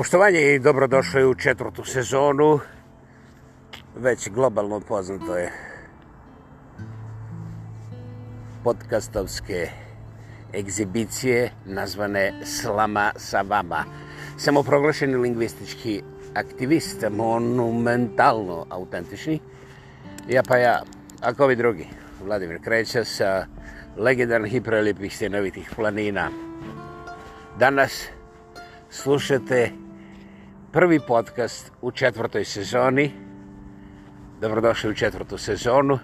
poštovanje i dobrodošli u četvrtu sezonu. Već globalno poznato je podcastovske egzibicije nazvane Slama sa vama. Samoproglašeni lingvistički aktivist, monumentalno autentični. Ja pa ja, ako ovi drugi, Vladimir Kreća sa legendarnih i prelipih stjenovitih planina. Danas slušate prvi podcast u četvrtoj sezoni. Dobrodošli u četvrtu sezonu,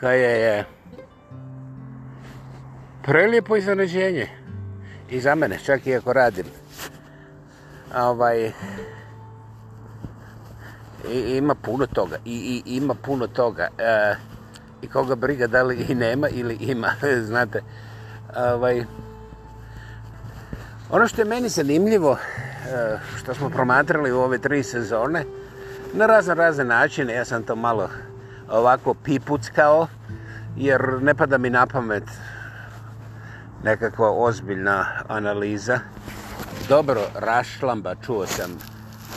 koja je prelijepo iznenađenje i za mene, čak i ako radim. Ovaj, i, ima puno toga, i, i ima puno toga. E, I koga briga da li i nema ili ima, znate. Ovaj, ono što je meni zanimljivo, Eh, što smo promatrali u ove tri sezone na razne razne načine. Ja sam to malo ovako pipuckao jer ne pada mi na pamet nekakva ozbiljna analiza. Dobro, rašlamba, čuo sam.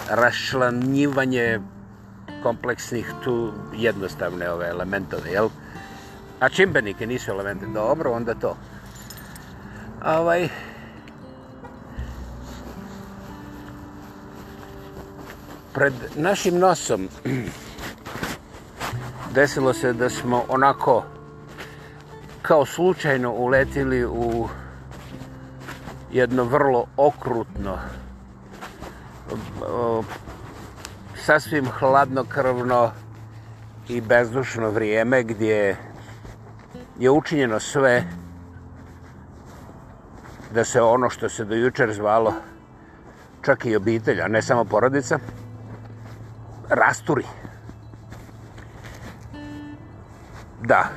Rašlanjivanje kompleksnih tu jednostavne ove elementove, jel? A čimbenike nisu elemente, dobro, onda to. Ovaj, pred našim nosom desilo se da smo onako kao slučajno uletili u jedno vrlo okrutno sasvim hladnokrvno i bezdušno vrijeme gdje je učinjeno sve da se ono što se dojučer zvalo čak i obitelj, a ne samo porodica, rasturi. Da.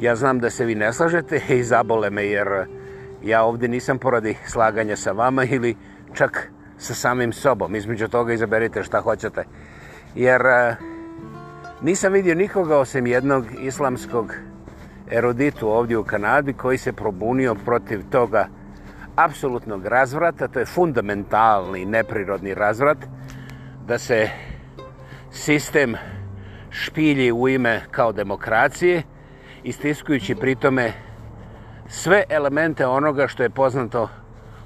Ja znam da se vi ne slažete i zabole me jer ja ovdje nisam poradi slaganja sa vama ili čak sa samim sobom. Između toga izaberite šta hoćete. Jer e, nisam vidio nikoga osim jednog islamskog eruditu ovdje u Kanadi koji se probunio protiv toga apsolutnog razvrata. To je fundamentalni neprirodni razvrat. Uh, da se sistem špilji u ime kao demokracije, istiskujući pritome sve elemente onoga što je poznato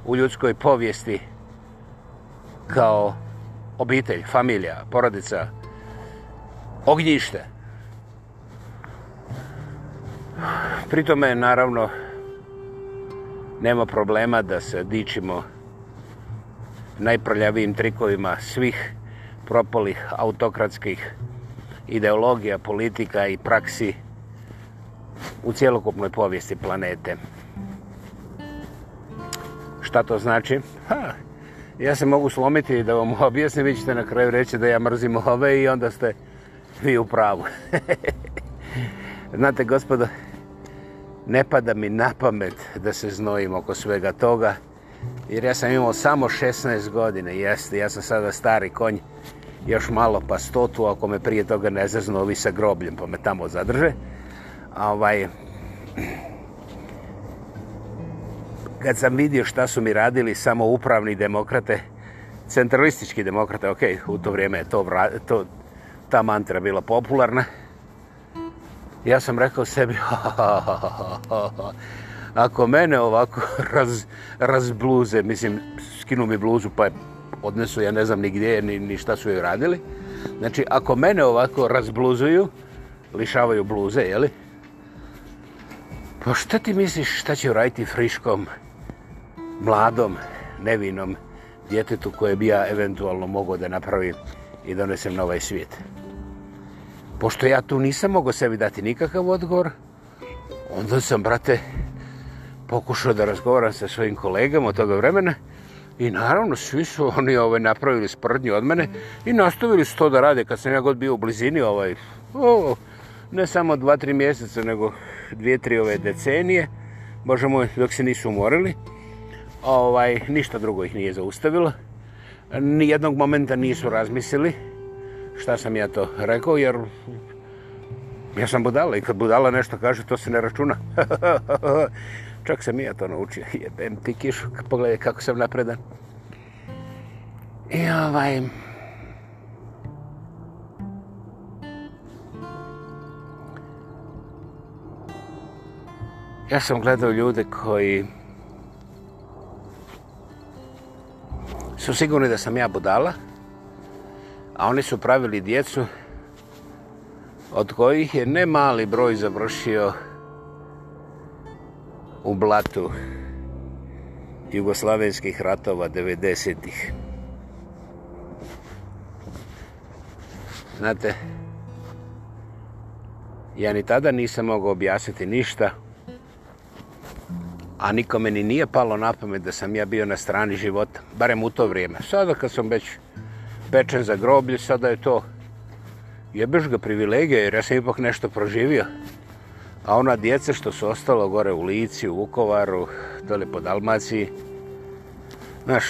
u ljudskoj povijesti kao obitelj, familija, porodica, ognjište. Pritome, naravno, nema problema da se dičimo najprljavijim trikovima svih propalih autokratskih ideologija, politika i praksi u cijelokupnoj povijesti planete. Šta to znači? Ha, ja se mogu slomiti da vam objasnim, vi ćete na kraju reći da ja mrzim ove i onda ste vi u pravu. Znate, gospodo, ne pada mi na pamet da se znojim oko svega toga, jer ja sam imao samo 16 godine, jeste, ja sam sada stari konj, još malo pa stotu, ako me prije toga ne zaznu ovi sa grobljem, pa me tamo zadrže. A ovaj, kad sam vidio šta su mi radili samo upravni demokrate, centralistički demokrate, ok, u to vrijeme je to, to, ta mantra bila popularna, ja sam rekao sebi, ha, ha, ha, ha, ha, ha. ako mene ovako raz, razbluze, mislim, skinu mi bluzu, pa je odnesu, ja ne znam ni gdje, ni, ni šta su joj radili. Znači, ako mene ovako razbluzuju, lišavaju bluze, jeli? Pa šta ti misliš šta će raditi friškom, mladom, nevinom djetetu koje bi ja eventualno mogao da napravim i donesem na ovaj svijet? Pošto ja tu nisam mogao sebi dati nikakav odgovor, onda sam, brate, pokušao da razgovaram sa svojim kolegama od toga vremena, I naravno, svi su oni ove, ovaj, napravili sprdnje od mene i nastavili su to da rade kad sam ja god bio u blizini ovaj, o, ne samo dva, tri mjeseca, nego dvije, tri ove ovaj, decenije. Bože moj, dok se nisu umorili. Ovaj, ništa drugo ih nije zaustavilo. Nijednog momenta nisu razmislili šta sam ja to rekao, jer ja sam budala i kad budala nešto kaže, to se ne računa. Čak sam i ja to naučio. Jebem ti kišu, pogledaj kako sam napredan. I ovaj... Ja sam gledao ljude koji su sigurni da sam ja budala, a oni su pravili djecu od kojih je nemali broj završio uh, u blatu jugoslavenskih ratova 90-ih. Znate, ja ni tada nisam mogao objasniti ništa, a nikome ni nije palo na pamet da sam ja bio na strani života, barem u to vrijeme. Sada kad sam već pečen za groblje, sada je to jebeš ga privilegija jer ja sam ipak nešto proživio. A ona djeca što su ostalo gore u Lici, u Vukovaru, dole po Dalmaciji, znaš,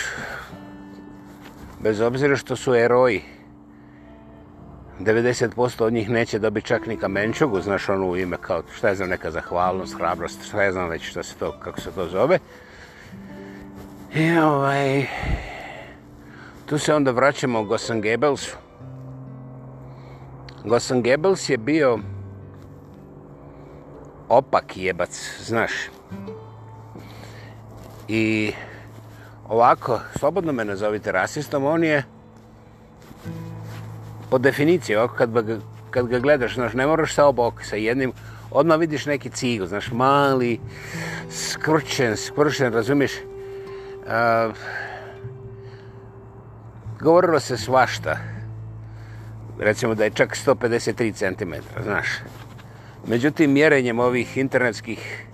bez obzira što su eroji, 90% od njih neće dobiti čak ni kamenčogu, znaš ono u ime kao šta je znam neka zahvalnost, hrabrost, šta je znam već šta se to, kako se to zove. I ovaj, tu se onda vraćamo Gosan Goebbelsu. Gosan Goebbels je bio opak jebac, znaš. I ovako, slobodno me nazovite rasistom, on je po definiciji, ovako kad, ga, kad ga gledaš, znaš, ne moraš sa obok, sa jednim, odmah vidiš neki cigu, znaš, mali, skrčen, skrčen, razumiješ? Uh, govorilo se svašta, recimo da je čak 153 cm, znaš, Međutim, mjerenjem ovih internetskih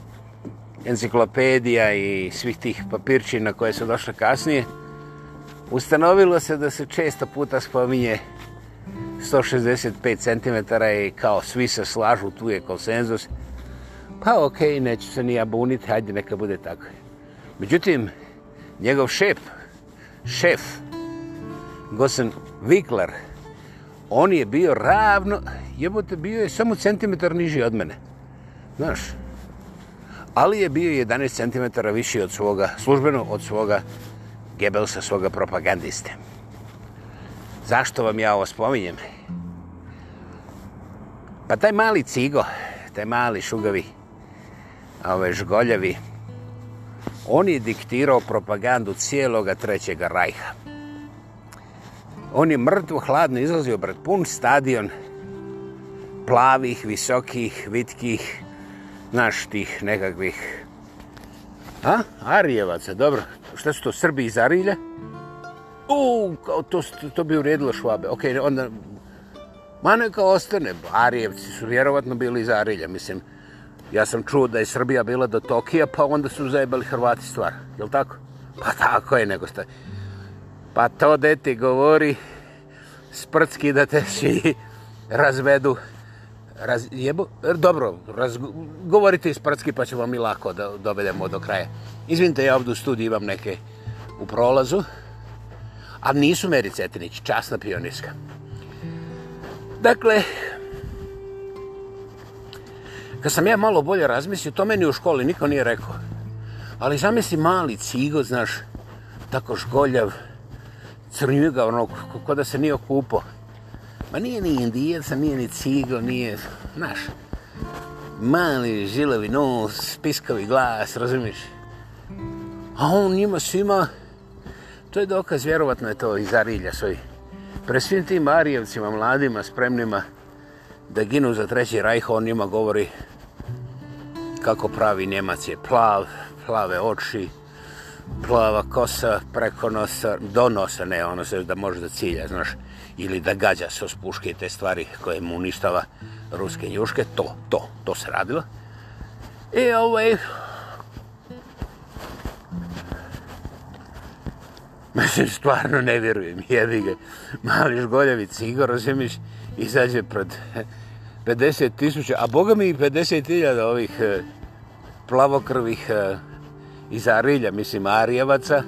enciklopedija i svih tih papirčina koje su došle kasnije, ustanovilo se da se često puta spominje 165 cm i kao svi se slažu, tu je konsenzus. Pa okej, okay, neću se ni ja buniti, hajde neka bude tako. Međutim, njegov šep, šef, Gosen Wickler, šef, on je bio ravno, jebote, bio je samo centimetar niži od mene. Znaš, ali je bio 11 cm viši od svoga, službeno od svoga Gebelsa, svoga propagandiste. Zašto vam ja ovo spominjem? Pa taj mali cigo, taj mali šugavi, ove žgoljavi, on je diktirao propagandu cijeloga Trećega Rajha. On je mrtvo hladno izlazio pred pun stadion plavih, visokih, vitkih, znaš tih nekakvih a? Arijevaca, dobro. Šta su to, Srbi iz Arilja? U, kao to, to bi uredilo švabe. Okej, okay, onda... Ma neka ostane, Arijevci su vjerovatno bili iz Arilja, mislim. Ja sam čuo da je Srbija bila do Tokija, pa onda su zajebali Hrvati stvar. Jel tako? Pa tako je, nego stavio. Pa to deti govori sprtski da te svi razvedu. Raz, jebo, dobro, raz, govorite sprtski pa ćemo mi lako da dovedemo do kraja. Izvinite, ja ovdje u studiju imam neke u prolazu. A nisu Meri Cetinić, časna pioniska. Dakle, kad sam ja malo bolje razmislio, to meni u školi niko nije rekao. Ali zamisli mali cigo, znaš, tako žgoljav, crnjuga, ono, kao da se nije okupao. Ma nije ni indijeca, nije ni ciglo, nije, znaš, mali žilavi nos, piskavi glas, razumiješ? A on njima svima, to je dokaz, vjerovatno je to iz Arilja svoj. Pre svim tim Arijevcima, mladima, spremnima da ginu za treći rajh, on njima govori kako pravi Njemac je plav, plave oči, plava kosa preko nosa, do nosa, ne, ono se da može da cilja, znaš, ili da gađa se os puške te stvari koje mu uništava ruske njuške, to, to, to se radilo. I ovaj... Mislim, stvarno ne vjerujem, jebi ga. Mali žgoljavic, Igor Osimić, izađe pred 50 tisuća, a boga mi i 50 tisuća ovih eh, plavokrvih eh, iz Arilja, mislim Arijevaca,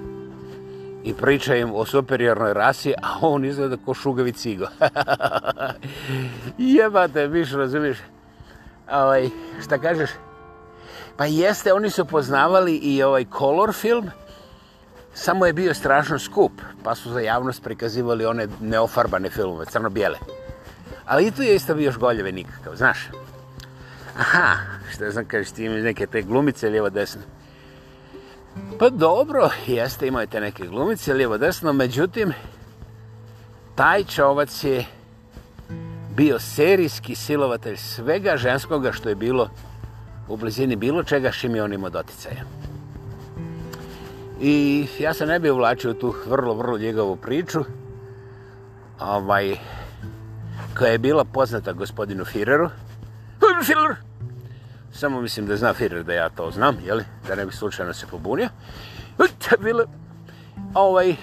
i priča im o superiornoj rasi, a on izgleda ko šugavi cigo. Jebate, viš razumiješ. Ovaj, šta kažeš? Pa jeste, oni su poznavali i ovaj color film, samo je bio strašno skup, pa su za javnost prikazivali one neofarbane filmove, crno-bijele. Ali i tu je isto bio još goljeve nikakav, znaš. Aha, šta znam, kažeš, ti imaš neke te glumice lijevo desno. Pa dobro, jeste, imajte neke glumice, lijevo desno, međutim, taj čovac je bio serijski silovatelj svega ženskoga što je bilo u blizini bilo čega šim je on imao doticaja. I ja se ne bi uvlačio tu vrlo, vrlo ljegovu priču, ovaj, koja je bila poznata gospodinu Fireru. Führeru! Samo mislim da zna Firer da ja to znam, jeli? Da ne bi slučajno se pobunio. Ute, bile, ovaj,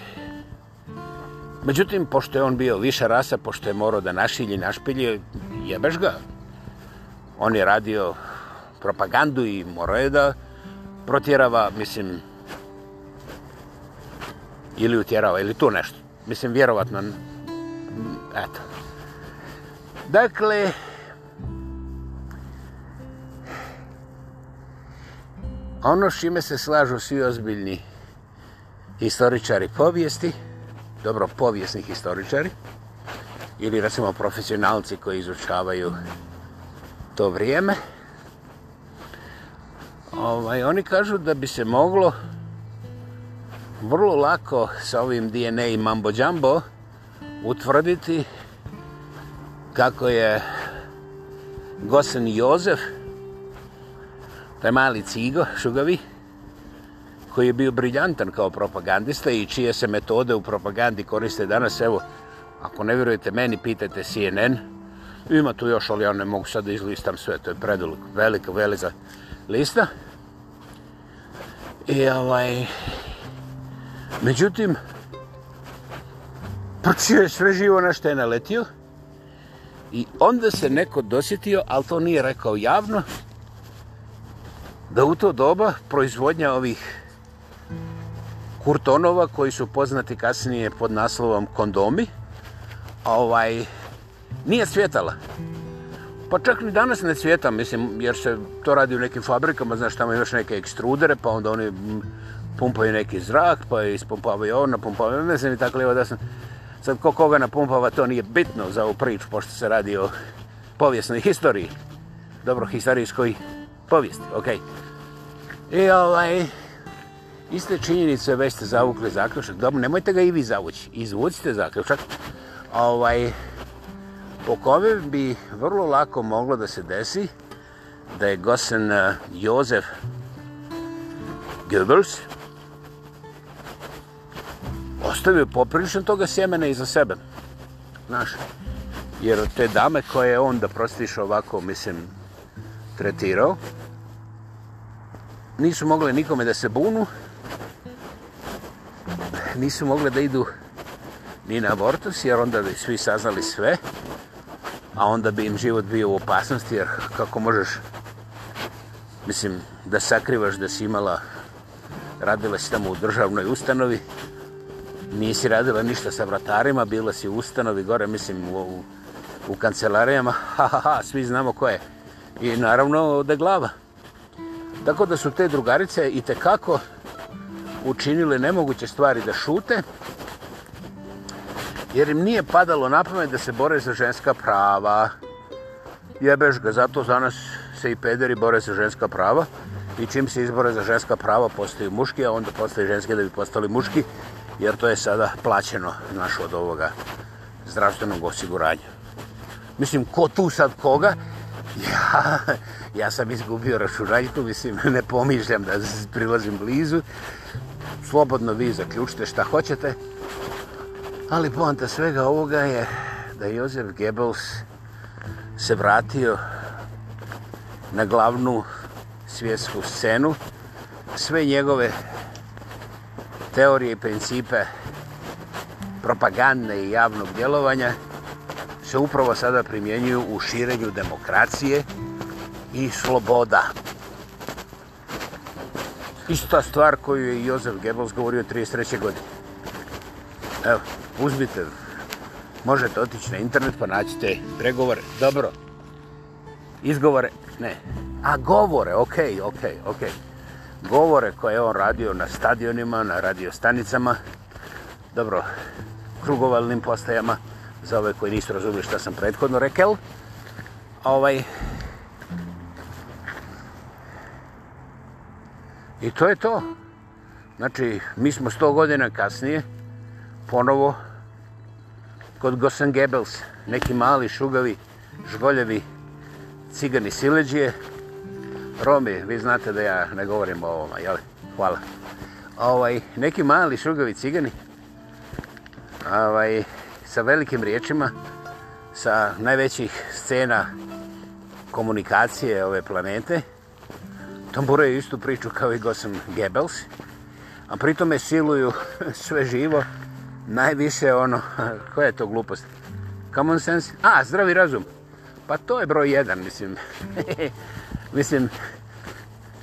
Međutim, pošto je on bio viša rasa, pošto je morao da našilje, našpilje, jebeš ga. On je radio propagandu i morao je da protjerava, mislim, ili utjerava, ili tu nešto. Mislim, vjerovatno, eto. Dakle, ono s čime se slažu svi ozbiljni historičari povijesti, dobro, povijesni historičari, ili recimo profesionalci koji izučavaju to vrijeme, ovaj, oni kažu da bi se moglo vrlo lako sa ovim DNA i mambo jumbo utvrditi kako je Gosen Jozef, taj mali cigo, šugavi, koji je bio briljantan kao propagandista i čije se metode u propagandi koriste danas, evo, ako ne vjerujete meni, pitajte CNN, ima tu još, ali ja ne mogu sad da izlistam sve, to je predulog, velika, velika lista. I ovaj, međutim, prčio je sve živo na što je naletio, I onda se neko dosjetio, ali to nije rekao javno, da u to doba proizvodnja ovih kurtonova koji su poznati kasnije pod naslovom kondomi ovaj nije cvjetala. Pa čak ni danas ne cvjeta, mislim, jer se to radi u nekim fabrikama, znaš, tamo imaš neke ekstrudere, pa onda oni pumpaju neki zrak, pa ispumpavaju ovo, napumpavaju, ne znam i tako lijevo da sam. Sad, ko koga napumpava, to nije bitno za ovu priču, pošto se radi o povijesnoj historiji, dobro, historijskoj povijesti, ok. I ovaj, iste činjenice već ste zavukli zaključak, dobro, nemojte ga i vi zavući, izvucite zaključak, ovaj, po kome bi vrlo lako moglo da se desi da je gosen eh, Jozef Goebbels ostavio poprilično toga sjemena iza sebe. Znaš, jer te dame koje je on da prostiš ovako, mislim, tretirao. Nisu mogle nikome da se bunu. Nisu mogle da idu ni na abortus, jer onda bi svi saznali sve. A onda bi im život bio u opasnosti, jer kako možeš mislim, da sakrivaš da si imala radila si tamo u državnoj ustanovi, nisi radila ništa sa vratarima, bila si u ustanovi gore, mislim, u, u, u kancelarijama, ha, ha, ha, svi znamo ko je i naravno da glava. Tako da su te drugarice i te kako učinile nemoguće stvari da šute, jer im nije padalo na pamet da se bore za ženska prava. Jebeš ga, zato za nas se i pederi bore za ženska prava. I čim se izbore za ženska prava, postaju muški, a onda postaju ženske da bi postali muški, jer to je sada plaćeno naš od ovoga zdravstvenog osiguranja. Mislim, ko tu sad koga, Ja, ja sam izgubio računaljku, mislim, ne pomišljam da prilazim blizu. Slobodno vi zaključite šta hoćete. Ali poanta svega ovoga je da Jozef Goebbels se vratio na glavnu svjetsku scenu. Sve njegove teorije i principe propagandne i javnog djelovanja se upravo sada primjenjuju u širenju demokracije i sloboda. Ista stvar koju je Jozef Goebbels govorio 33. godine. Evo, uzmite, možete otići na internet pa naćete pregovore. Dobro, izgovore, ne, a govore, ok, ok, ok. Govore koje je on radio na stadionima, na radiostanicama, dobro, krugovalnim postajama, za ove koji nisu razumili šta sam prethodno rekel. Ovaj, I to je to. Znači, mi smo 100 godina kasnije, ponovo, kod Gosan Gebels, neki mali, šugavi, žgoljevi, cigani sileđije, Romi, vi znate da ja ne govorim o ovoma, jel? Hvala. Ovaj, neki mali, šugavi cigani, ovaj, sa velikim riječima, sa najvećih scena komunikacije ove planete. Tombura je istu priču kao i Gossam Goebbels, a pritome siluju sve živo, najviše ono, koja je to glupost? Common sense? A, zdravi razum. Pa to je broj jedan, mislim. mislim,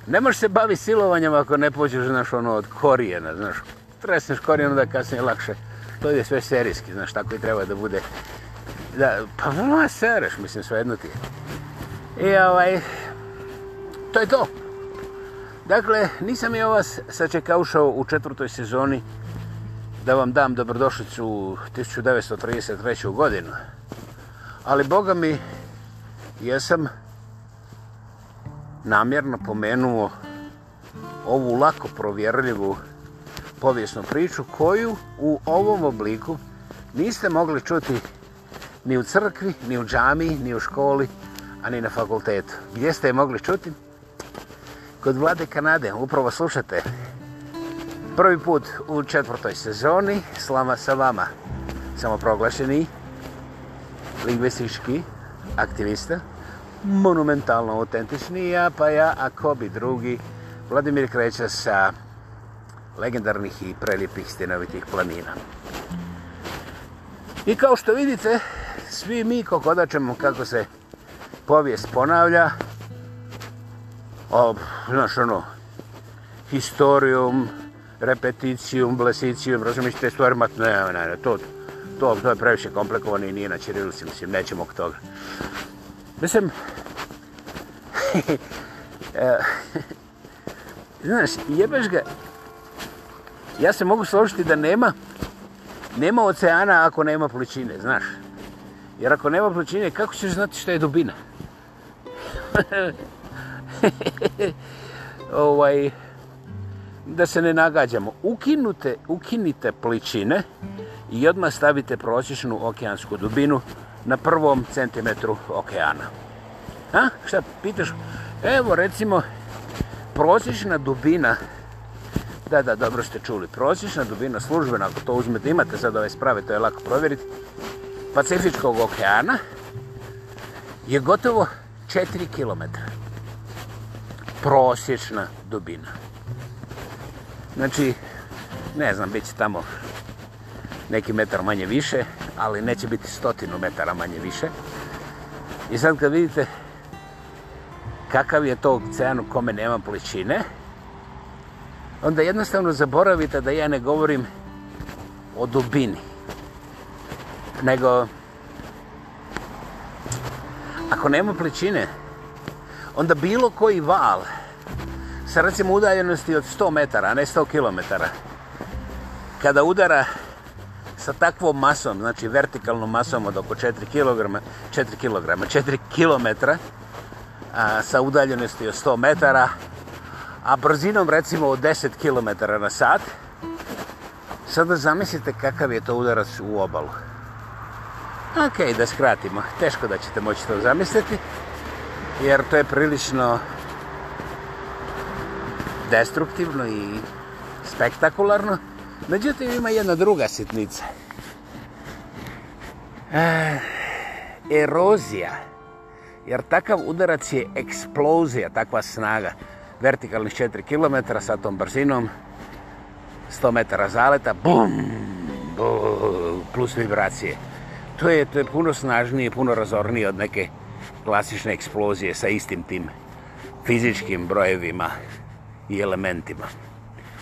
ne možeš se baviti silovanjem ako ne pođeš, znaš, ono, od korijena, znaš. Tresneš korijena da kasnije lakše to je sve serijski, znaš, tako i treba da bude. Da, pa ma seraš, mislim, sve jedno ti je. I ovaj, to je to. Dakle, nisam ja vas sačekaušao u četvrtoj sezoni da vam dam dobrodošlicu u 1933. godinu. Ali, boga mi, jesam namjerno pomenuo ovu lako provjerljivu povijesnu priču koju u ovom obliku niste mogli čuti ni u crkvi, ni u džami, ni u školi, a ni na fakultetu. Gdje ste je mogli čuti? Kod vlade Kanade, upravo slušate. Prvi put u četvrtoj sezoni, slama sa vama, samoproglašeni lingvistički aktivista, monumentalno autentični ja, pa ja, ako bi drugi, Vladimir Kreća sa legendarnih i prelijepih stjenovitih planina. I kao što vidite, svi mi kokodačemo kako se povijest ponavlja, ob, znaš ono, historijum, repeticijum, blesicijum, razumiješ te stvari, ma ne, ne, ne, to, to, to je previše komplikovano i nije na Čirilici, mislim, nećemo k toga. Mislim, e, znaš, jebeš ga, ja se mogu složiti da nema nema oceana ako nema pličine, znaš. Jer ako nema pličine, kako ćeš znati što je dubina? ovaj, da se ne nagađamo. Ukinute, ukinite pličine i odmah stavite prosječnu okeansku dubinu na prvom centimetru okeana. A? Šta pitaš? Evo, recimo, prosječna dubina Da, da, dobro ste čuli. Prosječna dubina službena, ako to uzmete, imate sad ove sprave, to je lako provjeriti, Pacifičkog okeana je gotovo 4 km. Prosječna dubina. Znači, ne znam, bit će tamo neki metar manje više, ali neće biti stotinu metara manje više. I sad kad vidite kakav je to ocean u kome nema plećine, onda jednostavno zaboravite da ja ne govorim o dubini. Nego, ako nema plećine, onda bilo koji val sa recimo udaljenosti od 100 metara, a ne 100 kilometara, kada udara sa takvom masom, znači vertikalnom masom od oko 4 kg, 4 kg, 4 km, a, sa udaljenosti od 100 metara, a brzinom recimo od 10 km na sat, sada zamislite kakav je to udarac u obalu. Ok, da skratimo, teško da ćete moći to zamisliti, jer to je prilično destruktivno i spektakularno. Međutim, ima jedna druga sitnica. E, erozija. Jer takav udarac je eksplozija, takva snaga vertikalnih 4 km sa tom brzinom, 100 metara zaleta, bum, bum, plus vibracije. To je, to je puno snažnije, puno razornije od neke klasične eksplozije sa istim tim fizičkim brojevima i elementima.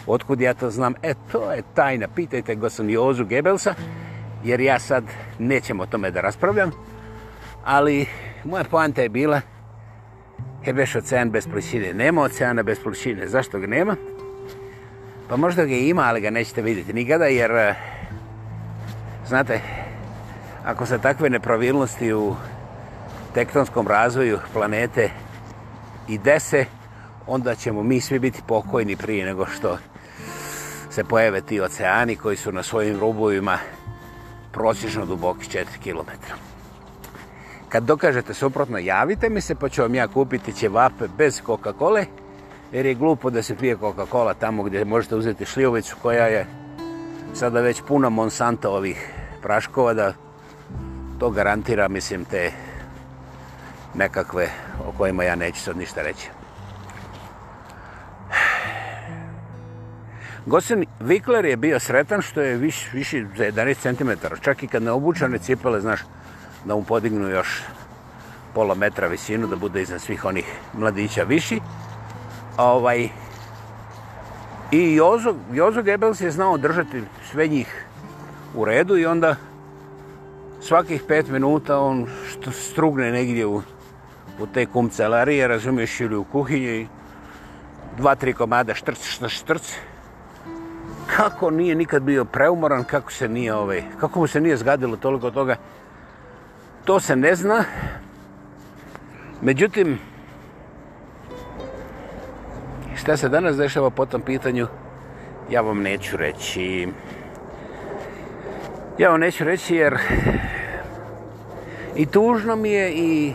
Otkud ja to znam? E, to je tajna. Pitajte go sam Jozu Gebelsa, jer ja sad nećemo o tome da raspravljam, ali moja poanta je bila, je beš ocean bez pličine. Nema oceana bez pličine. Zašto ga nema? Pa možda ga ima, ali ga nećete vidjeti nikada, jer eh, znate, ako se takve nepravilnosti u tektonskom razvoju planete i dese, onda ćemo mi svi biti pokojni prije nego što se pojave ti oceani koji su na svojim rubovima prosječno duboki 4 kilometra kad dokažete suprotno, javite mi se, pa ću vam ja kupiti ćevape bez Coca-Cola, jer je glupo da se pije Coca-Cola tamo gdje možete uzeti šljivovicu koja je sada već puna Monsanta ovih praškova, da to garantira, mislim, te nekakve o kojima ja neću sad ništa reći. Gosin Vikler je bio sretan što je viš, viši za 11 cm, čak i kad ne obučane cipele, znaš, da mu podignu još pola metra visinu, da bude iznad svih onih mladića viši. Ovaj, I Jozo, Jozo Goebbels je znao držati sve njih u redu i onda svakih pet minuta on što strugne negdje u, u te kumcelarije, razumiješ, ili u kuhinji, dva, tri komada štrc, štrc, štrc. Kako nije nikad bio preumoran, kako se nije, ove, ovaj, kako mu se nije zgadilo toliko toga, to se ne zna. Međutim, šta se danas dešava po tom pitanju, ja vam neću reći. Ja vam neću reći jer i tužno mi je i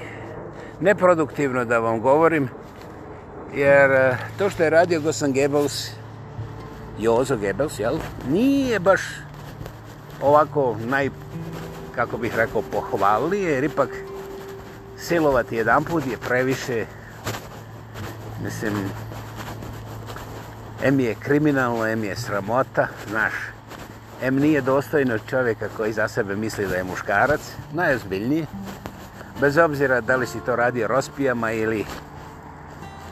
neproduktivno da vam govorim. Jer e, to što je radio Gosan Goebbels, Jozo Goebbels, jel? Nije baš ovako najpoznatno kako bih rekao, pohvalili, jer ipak silovati jedan put je previše, mislim, M je kriminalno, M je sramota, znaš, M nije dostojno čovjeka koji za sebe misli da je muškarac, najozbiljniji, bez obzira da li si to radio rospijama ili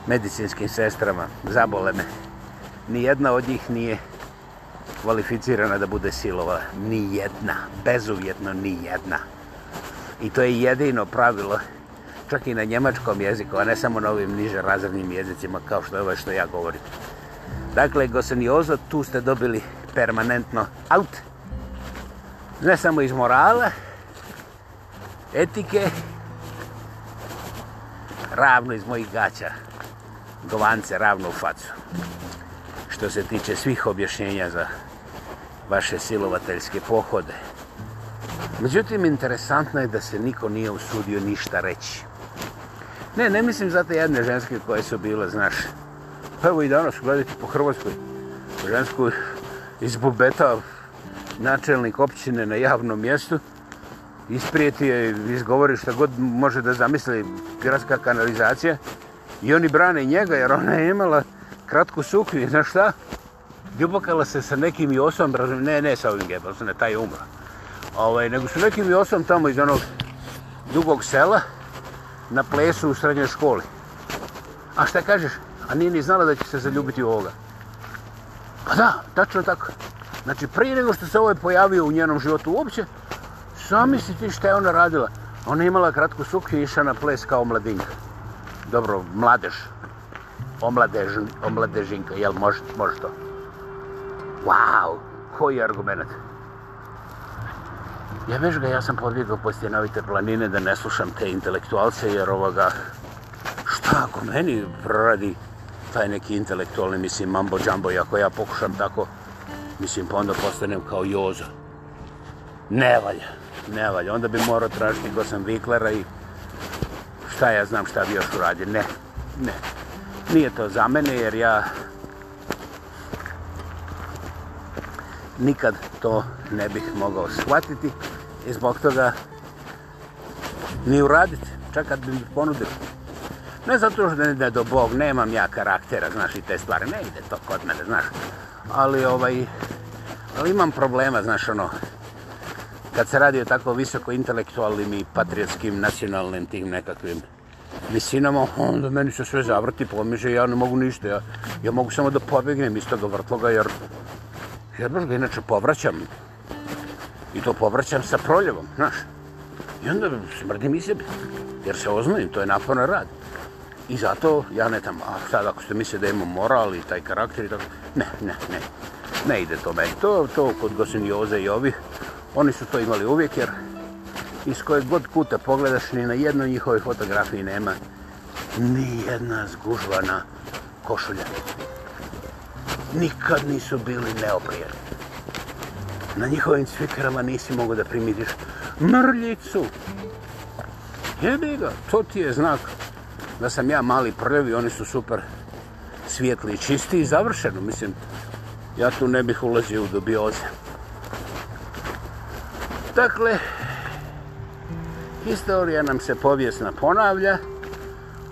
medicinskim sestrama, zabole me. Nijedna od njih nije kvalificirana da bude silova. Ni jedna. Bezuvjetno ni jedna. I to je jedino pravilo čak i na njemačkom jeziku, a ne samo na ovim niže razrednim jezicima kao što je ovo ovaj što ja govorim. Dakle, gosaniozo, tu ste dobili permanentno out. Ne samo iz morala, etike, ravno iz mojih gaća, govance ravno u facu. Što se tiče svih objašnjenja za vaše silovateljske pohode. Međutim, interesantno je da se niko nije usudio ništa reći. Ne, ne mislim za te jedne ženske koje su bile, znaš. Pa evo i danas gledajte po Hrvatskoj po žensku iz Bubeta, načelnik općine na javnom mjestu, isprijeti je, izgovori šta god može da zamisli gradska kanalizacija i oni brane njega jer ona je imala kratku suknju, znaš šta? ljubokala se sa nekim i osam, ne, ne sa ovim Gebelsom, ne, taj je umro. Ovaj, nego su nekim i osam tamo iz onog dugog sela na plesu u srednjoj školi. A šta kažeš? A nije ni znala da će se zaljubiti u ovoga. Pa da, tačno tako. Znači, prije nego što se ovaj pojavio u njenom životu uopće, sami si ti šta je ona radila. Ona imala kratku suknju i išla na ples kao mladinka. Dobro, mladež. Omladež, omladežinka, jel može, može to? Wow, koji argument. Ja veš ga, ja sam podbjegao po stjenovite planine da ne slušam te intelektualce, jer ovoga, šta ako meni proradi taj neki intelektualni, mislim, mambo džambo, i ako ja pokušam tako, mislim, pa onda postanem kao jozo. Ne valja, ne valja. Onda bi morao tražiti ko sam viklera i šta ja znam šta bi još uradio. Ne, ne. Nije to za mene, jer ja nikad to ne bih mogao shvatiti i zbog toga ni uraditi, čak kad bi mi ponudili. Ne zato što ne da do Bog, nemam ja karaktera, znaš, i te stvari, ne ide to kod mene, znaš. Ali, ovaj, ali imam problema, znaš, ono, kad se radi o tako visoko intelektualnim i patriotskim, nacionalnim tim nekakvim visinama, onda meni se sve zavrti, pomiže, ja ne mogu ništa, ja, ja mogu samo da pobjegnem iz toga vrtloga, jer Ja baš ga inače povraćam. I to povraćam sa proljevom, znaš. I onda smrdim i sebi. Jer se oznojim, to je naporan rad. I zato ja ne tamo, a sad ako ste mislili da imam moral i taj karakter i tako, ne, ne, ne. Ne ide to meni. To, to kod gosin Joze i ovih, oni su to imali uvijek jer iz kojeg god kuta pogledaš ni na jednoj njihovoj fotografiji nema ni jedna zgužvana košulja nikad nisu bili neoprijedni. Na njihovim cvikarama nisi mogo da primitiš mrljicu. Jebi ga, to ti je znak da sam ja mali prljavi, oni su super svijetli i čisti i završeno. Mislim, ja tu ne bih ulazio u dubioze. Dakle, historija nam se povijesna ponavlja.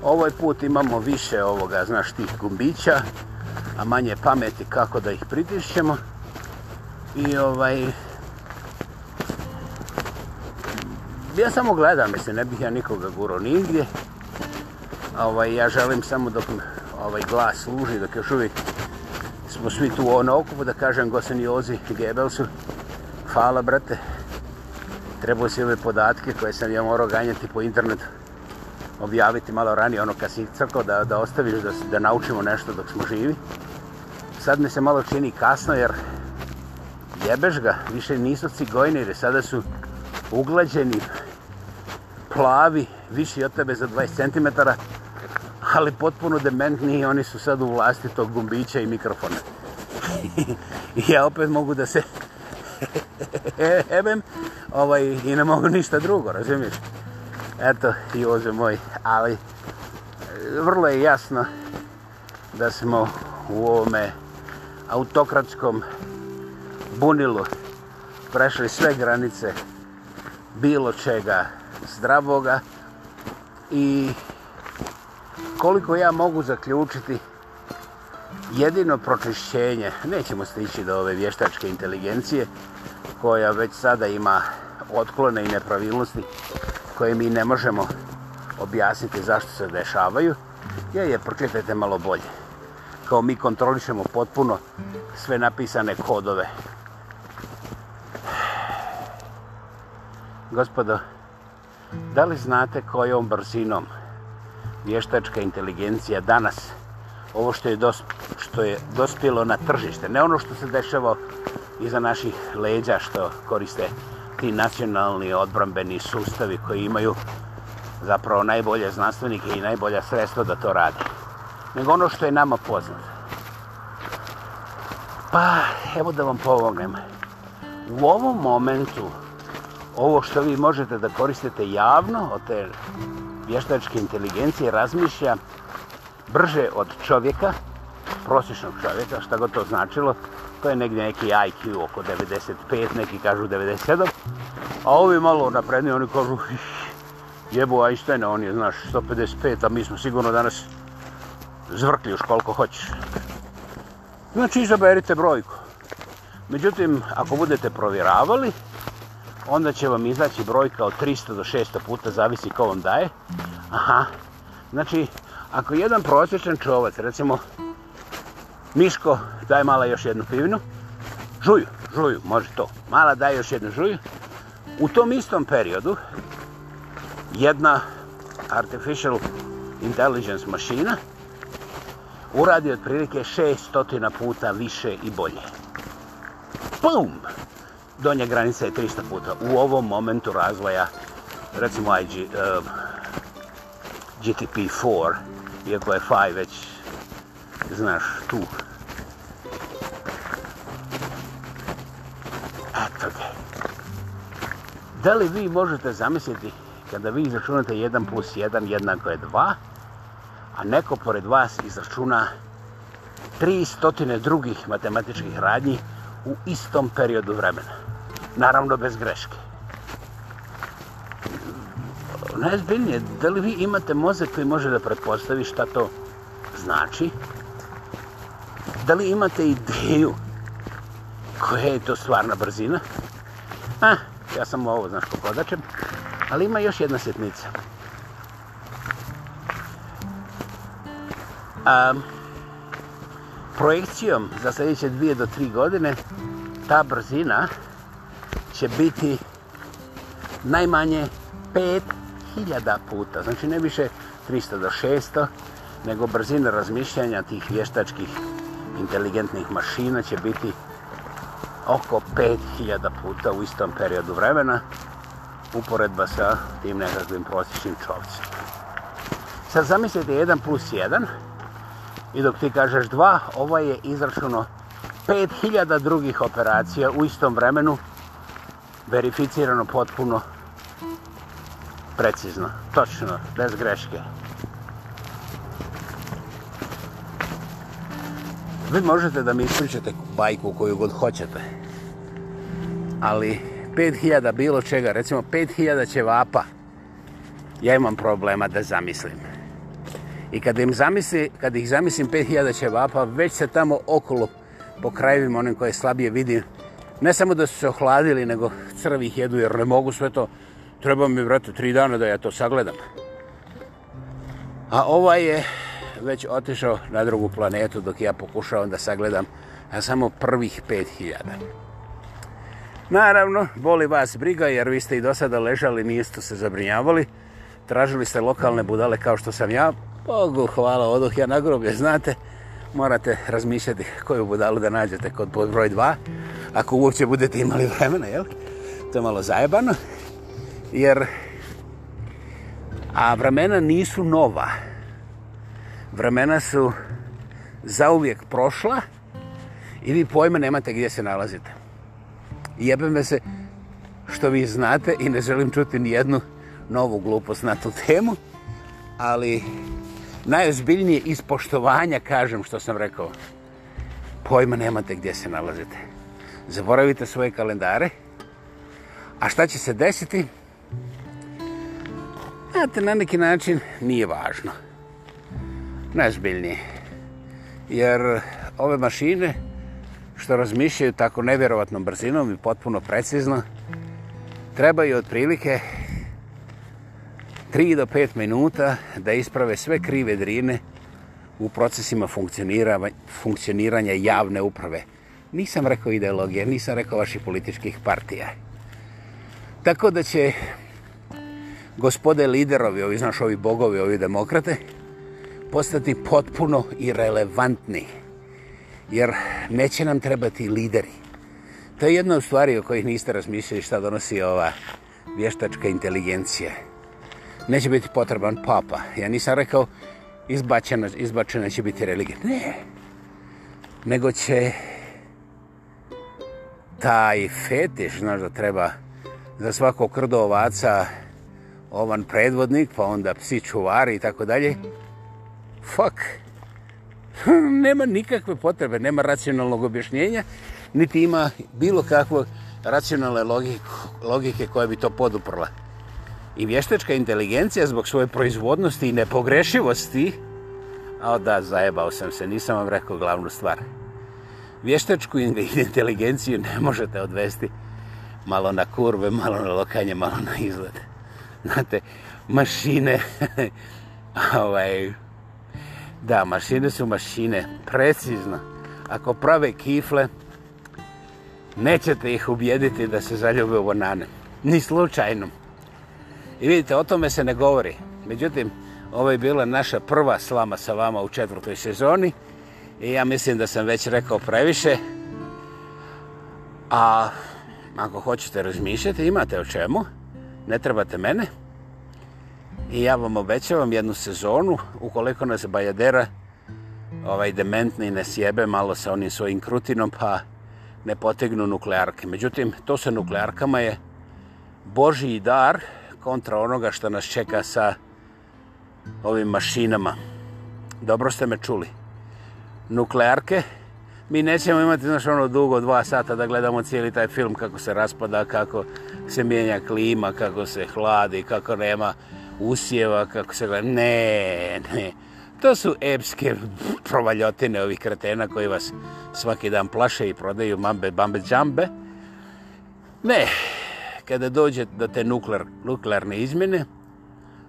Ovoj put imamo više ovoga, znaš, tih gumbića a manje pameti kako da ih pritišćemo. I ovaj... Ja samo gledam, mislim, ne bih ja nikoga guro nigdje. Ovaj, ja želim samo dok ovaj glas služi, dok još uvijek smo svi tu u ono okupu, da kažem Gosen i Ozi Gebelsu, hvala brate, trebao si ove podatke koje sam ja morao ganjati po internetu, objaviti malo ranije, ono kad si crkao da, da ostaviš, da, da naučimo nešto dok smo živi sad mi se malo čini kasno jer jebeš ga, više nisu cigojniri, sada su uglađeni, plavi, viši od tebe za 20 cm, ali potpuno dementni i oni su sad u vlasti tog gumbića i mikrofona. I ja opet mogu da se e, hebem ovaj, i ne mogu ništa drugo, razumiješ? Eto, Joze moj, ali vrlo je jasno da smo u ovome autokratskom bunilu prešli sve granice bilo čega zdravoga i koliko ja mogu zaključiti jedino pročišćenje nećemo stići do ove vještačke inteligencije koja već sada ima otklone i nepravilnosti koje mi ne možemo objasniti zašto se dešavaju jer je pročitajte malo bolje kao mi kontrolišemo potpuno sve napisane kodove. Gospodo, da li znate kojom brzinom vještačka inteligencija danas, ovo što je, dos, što je dospjelo na tržište, ne ono što se dešava iza naših leđa što koriste ti nacionalni odbrambeni sustavi koji imaju zapravo najbolje znanstvenike i najbolja sredstva da to radi nego ono što je nama poznato. Pa, evo da vam pomognem. U ovom momentu, ovo što vi možete da koristite javno od te vještačke inteligencije razmišlja brže od čovjeka, prosječnog čovjeka, šta god to značilo, to je negdje neki IQ oko 95, neki kažu 97, a ovi malo napredni, oni kažu, jebu Einsteina, on je, znaš, 155, a mi smo sigurno danas zvrkljuš koliko hoćeš. Znači, izaberite brojku. Međutim, ako budete provjeravali, onda će vam izaći brojka od 300 do 600 puta, zavisi ko vam daje. Aha. Znači, ako jedan prosječan čovac, recimo, Miško, daj mala još jednu pivinu, žuju, žuju, može to. Mala daje još jednu žuju. U tom istom periodu, jedna artificial intelligence mašina, uradi otprilike 600 puta više i bolje. Pum! Donja granica je 300 puta. U ovom momentu razvoja, recimo IG, uh, eh, GTP4, iako je 5 već, znaš, tu. Eto ga. Da li vi možete zamisliti kada vi izračunate 1 plus 1 jednako je 2, a neko pored vas izračuna 300 drugih matematičkih radnji u istom periodu vremena. Naravno, bez greške. Najzbiljnije, da li vi imate mozak koji može da pretpostavi šta to znači? Da li imate ideju koja je to stvarna brzina? Ah, ja sam ovo, znaš, kako odačem. Ali ima još jedna sjetnica. a, projekcijom za sljedeće dvije do tri godine ta brzina će biti najmanje 5000 puta, znači ne više 300 do 600, nego brzina razmišljanja tih vještačkih inteligentnih mašina će biti oko 5000 puta u istom periodu vremena uporedba sa tim nekakvim prosječnim čovcima. Sad zamislite 1 plus 1, I dok ti kažeš dva, ovo je izračuno 5000 drugih operacija u istom vremenu, verificirano potpuno, precizno, točno, bez greške. Vi možete da mi ispričate bajku koju god hoćete, ali 5000 bilo čega, recimo 5000 ćevapa, ja imam problema da zamislim. I kada zamisli, kad ih zamislim 5000 ćevapa, već se tamo okolo po krajevima onim koje slabije vidim, ne samo da su se ohladili, nego crvi ih jedu jer ne mogu sve to. Treba mi, vrati, tri dana da ja to sagledam. A ovaj je već otišao na drugu planetu dok ja pokušavam da sagledam a samo prvih 5000. Naravno, boli vas briga jer vi ste i do sada ležali, nisto se zabrinjavali. Tražili ste lokalne budale kao što sam ja, Bogu hvala, oduh ja na groblje, znate, morate razmišljati koju budalu da nađete kod broj 2, ako uopće budete imali vremena, jel? To je malo zajebano, jer a vremena nisu nova. Vremena su zauvijek prošla i vi pojma nemate gdje se nalazite. Jebem se što vi znate i ne želim čuti ni jednu novu glupost na tu temu, ali najozbiljnije ispoštovanja, kažem što sam rekao, pojma nemate gdje se nalazite. Zaboravite svoje kalendare. A šta će se desiti? Znate, na neki način nije važno. Najozbiljnije. Jer ove mašine što razmišljaju tako nevjerovatnom brzinom i potpuno precizno, trebaju otprilike 3 do 5 minuta da isprave sve krive drine u procesima funkcioniranja javne uprave. Nisam rekao ideologije, nisam rekao vaših političkih partija. Tako da će gospode liderovi, ovi znaš, ovi bogovi, ovi demokrate, postati potpuno irelevantni. Jer neće nam trebati lideri. To je jedna od stvari o kojih niste razmislili šta donosi ova vještačka inteligencija neće biti potreban papa. Ja nisam rekao izbačena, izbačena će biti religija. Ne. Nego će taj fetiš, znaš da treba za svako krdo ovaca ovan predvodnik, pa onda psi čuvari i tako dalje. Fuck. nema nikakve potrebe, nema racionalnog objašnjenja, niti ima bilo kakvog racionalne logike, logike koja bi to poduprla. I vještečka inteligencija zbog svoje proizvodnosti i nepogrešivosti, a da, zajebao sam se, nisam vam rekao glavnu stvar. Vještečku inteligenciju ne možete odvesti malo na kurve, malo na lokanje, malo na izgled. Znate, mašine, ovaj, da, mašine su mašine, precizno. Ako prave kifle, nećete ih ubijediti da se zaljube u banane. Ni slučajno. I vidite, o tome se ne govori. Međutim, ovo je bila naša prva slama sa vama u četvrtoj sezoni. I ja mislim da sam već rekao previše. A ako hoćete razmišljati, imate o čemu. Ne trebate mene. I ja vam obećavam jednu sezonu, ukoliko nas Bajadera, ovaj dementni, ne sjebe malo sa onim svojim krutinom, pa ne potegnu nuklearke. Međutim, to sa nuklearkama je Božiji dar, kontra onoga što nas čeka sa ovim mašinama. Dobro ste me čuli. Nuklearke. Mi nećemo imati, znaš, ono dugo, dva sata da gledamo cijeli taj film kako se raspada, kako se mijenja klima, kako se hladi, kako nema usjeva, kako se gleda. Ne, ne. To su epske provaljotine ovih kretena koji vas svaki dan plaše i prodaju mambe, bambe, džambe. Ne, kada dođe do te nuklear, nuklearne izmjene,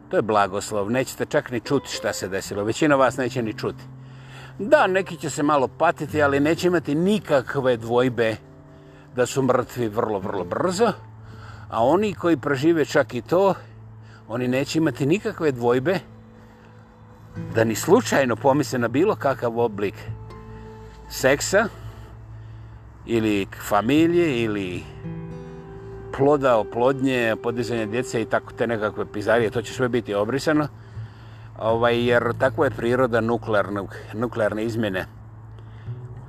to je blagoslov, nećete čak ni čuti šta se desilo, većina vas neće ni čuti. Da, neki će se malo patiti, ali neće imati nikakve dvojbe da su mrtvi vrlo, vrlo brzo, a oni koji prežive čak i to, oni neće imati nikakve dvojbe da ni slučajno pomise na bilo kakav oblik seksa ili familije ili ploda, oplodnje, podizanje djece i tako te nekakve pizarije, to će sve biti obrisano. Ovaj, jer takva je priroda nuklearne, nuklearne izmjene.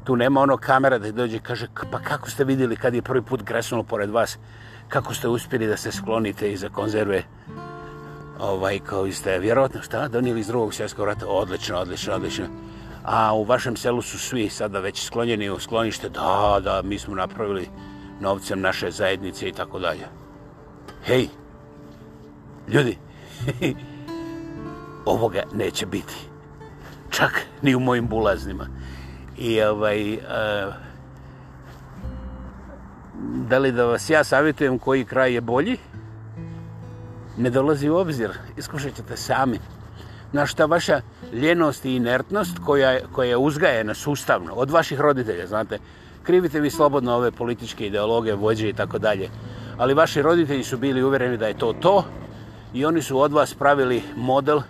Tu nema ono kamera da dođe i kaže, pa kako ste vidjeli kad je prvi put gresnulo pored vas, kako ste uspjeli da se sklonite iza konzerve ovaj, koji ste vjerojatno šta donijeli iz drugog svjetskog rata, odlično, odlično, odlično. A u vašem selu su svi sada već sklonjeni u sklonište, da, da, mi smo napravili novcem naše zajednice i tako dalje. Hej, ljudi, ovoga neće biti. Čak ni u mojim bulaznima. I ovaj, e, da li da vas ja savjetujem koji kraj je bolji? Ne dolazi u obzir, iskušat ćete sami. Na šta vaša ljenost i inertnost koja, koja je uzgajena sustavno od vaših roditelja, znate, krivite vi slobodno ove političke ideologe, vođe i tako dalje. Ali vaši roditelji su bili uvereni da je to to i oni su od vas pravili model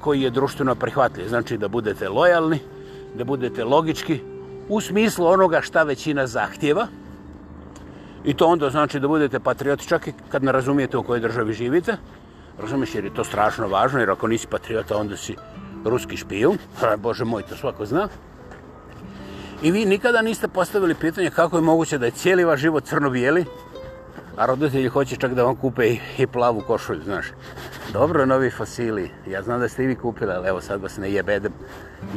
koji je društveno prihvatljiv. Znači da budete lojalni, da budete logički u smislu onoga šta većina zahtjeva. I to onda znači da budete patrioti čak i kad ne razumijete u kojoj državi živite. Razumiješ jer je to strašno važno jer ako nisi patriota onda si ruski špijun. Bože moj, to svako zna. I vi nikada niste postavili pitanje kako je moguće da je cijeli vaš život crno-bijeli, a roditelji hoće čak da vam kupe i, i plavu košulju, znaš. Dobro, novi fosili, ja znam da ste i vi kupili, ali evo sad vas ne jebedem.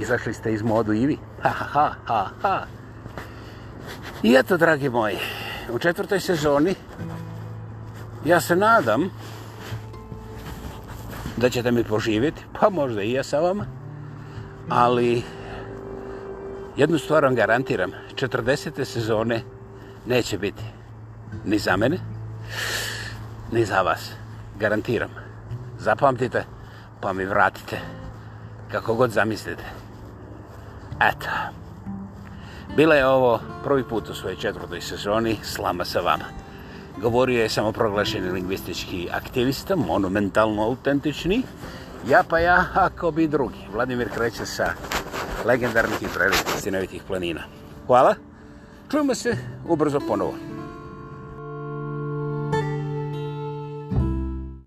Izašli ste iz modu i vi. Ha, ha, ha, ha. I eto, dragi moji, u četvrtoj sezoni ja se nadam da ćete mi poživjeti, pa možda i ja sa vama, ali Jednu stvar vam garantiram, 40. sezone neće biti ni za mene, ni za vas. Garantiram. Zapamtite, pa mi vratite. Kako god zamislite. Eto. Bila je ovo prvi put u svojoj četvrtoj sezoni, slama sa vama. Govorio je samo proglašeni lingvistički aktivista, monumentalno autentični. Ja pa ja, ako bi drugi. Vladimir kreće sa legendarnih i prelijepih sinovitih planina. Hvala, čujemo se ubrzo ponovo.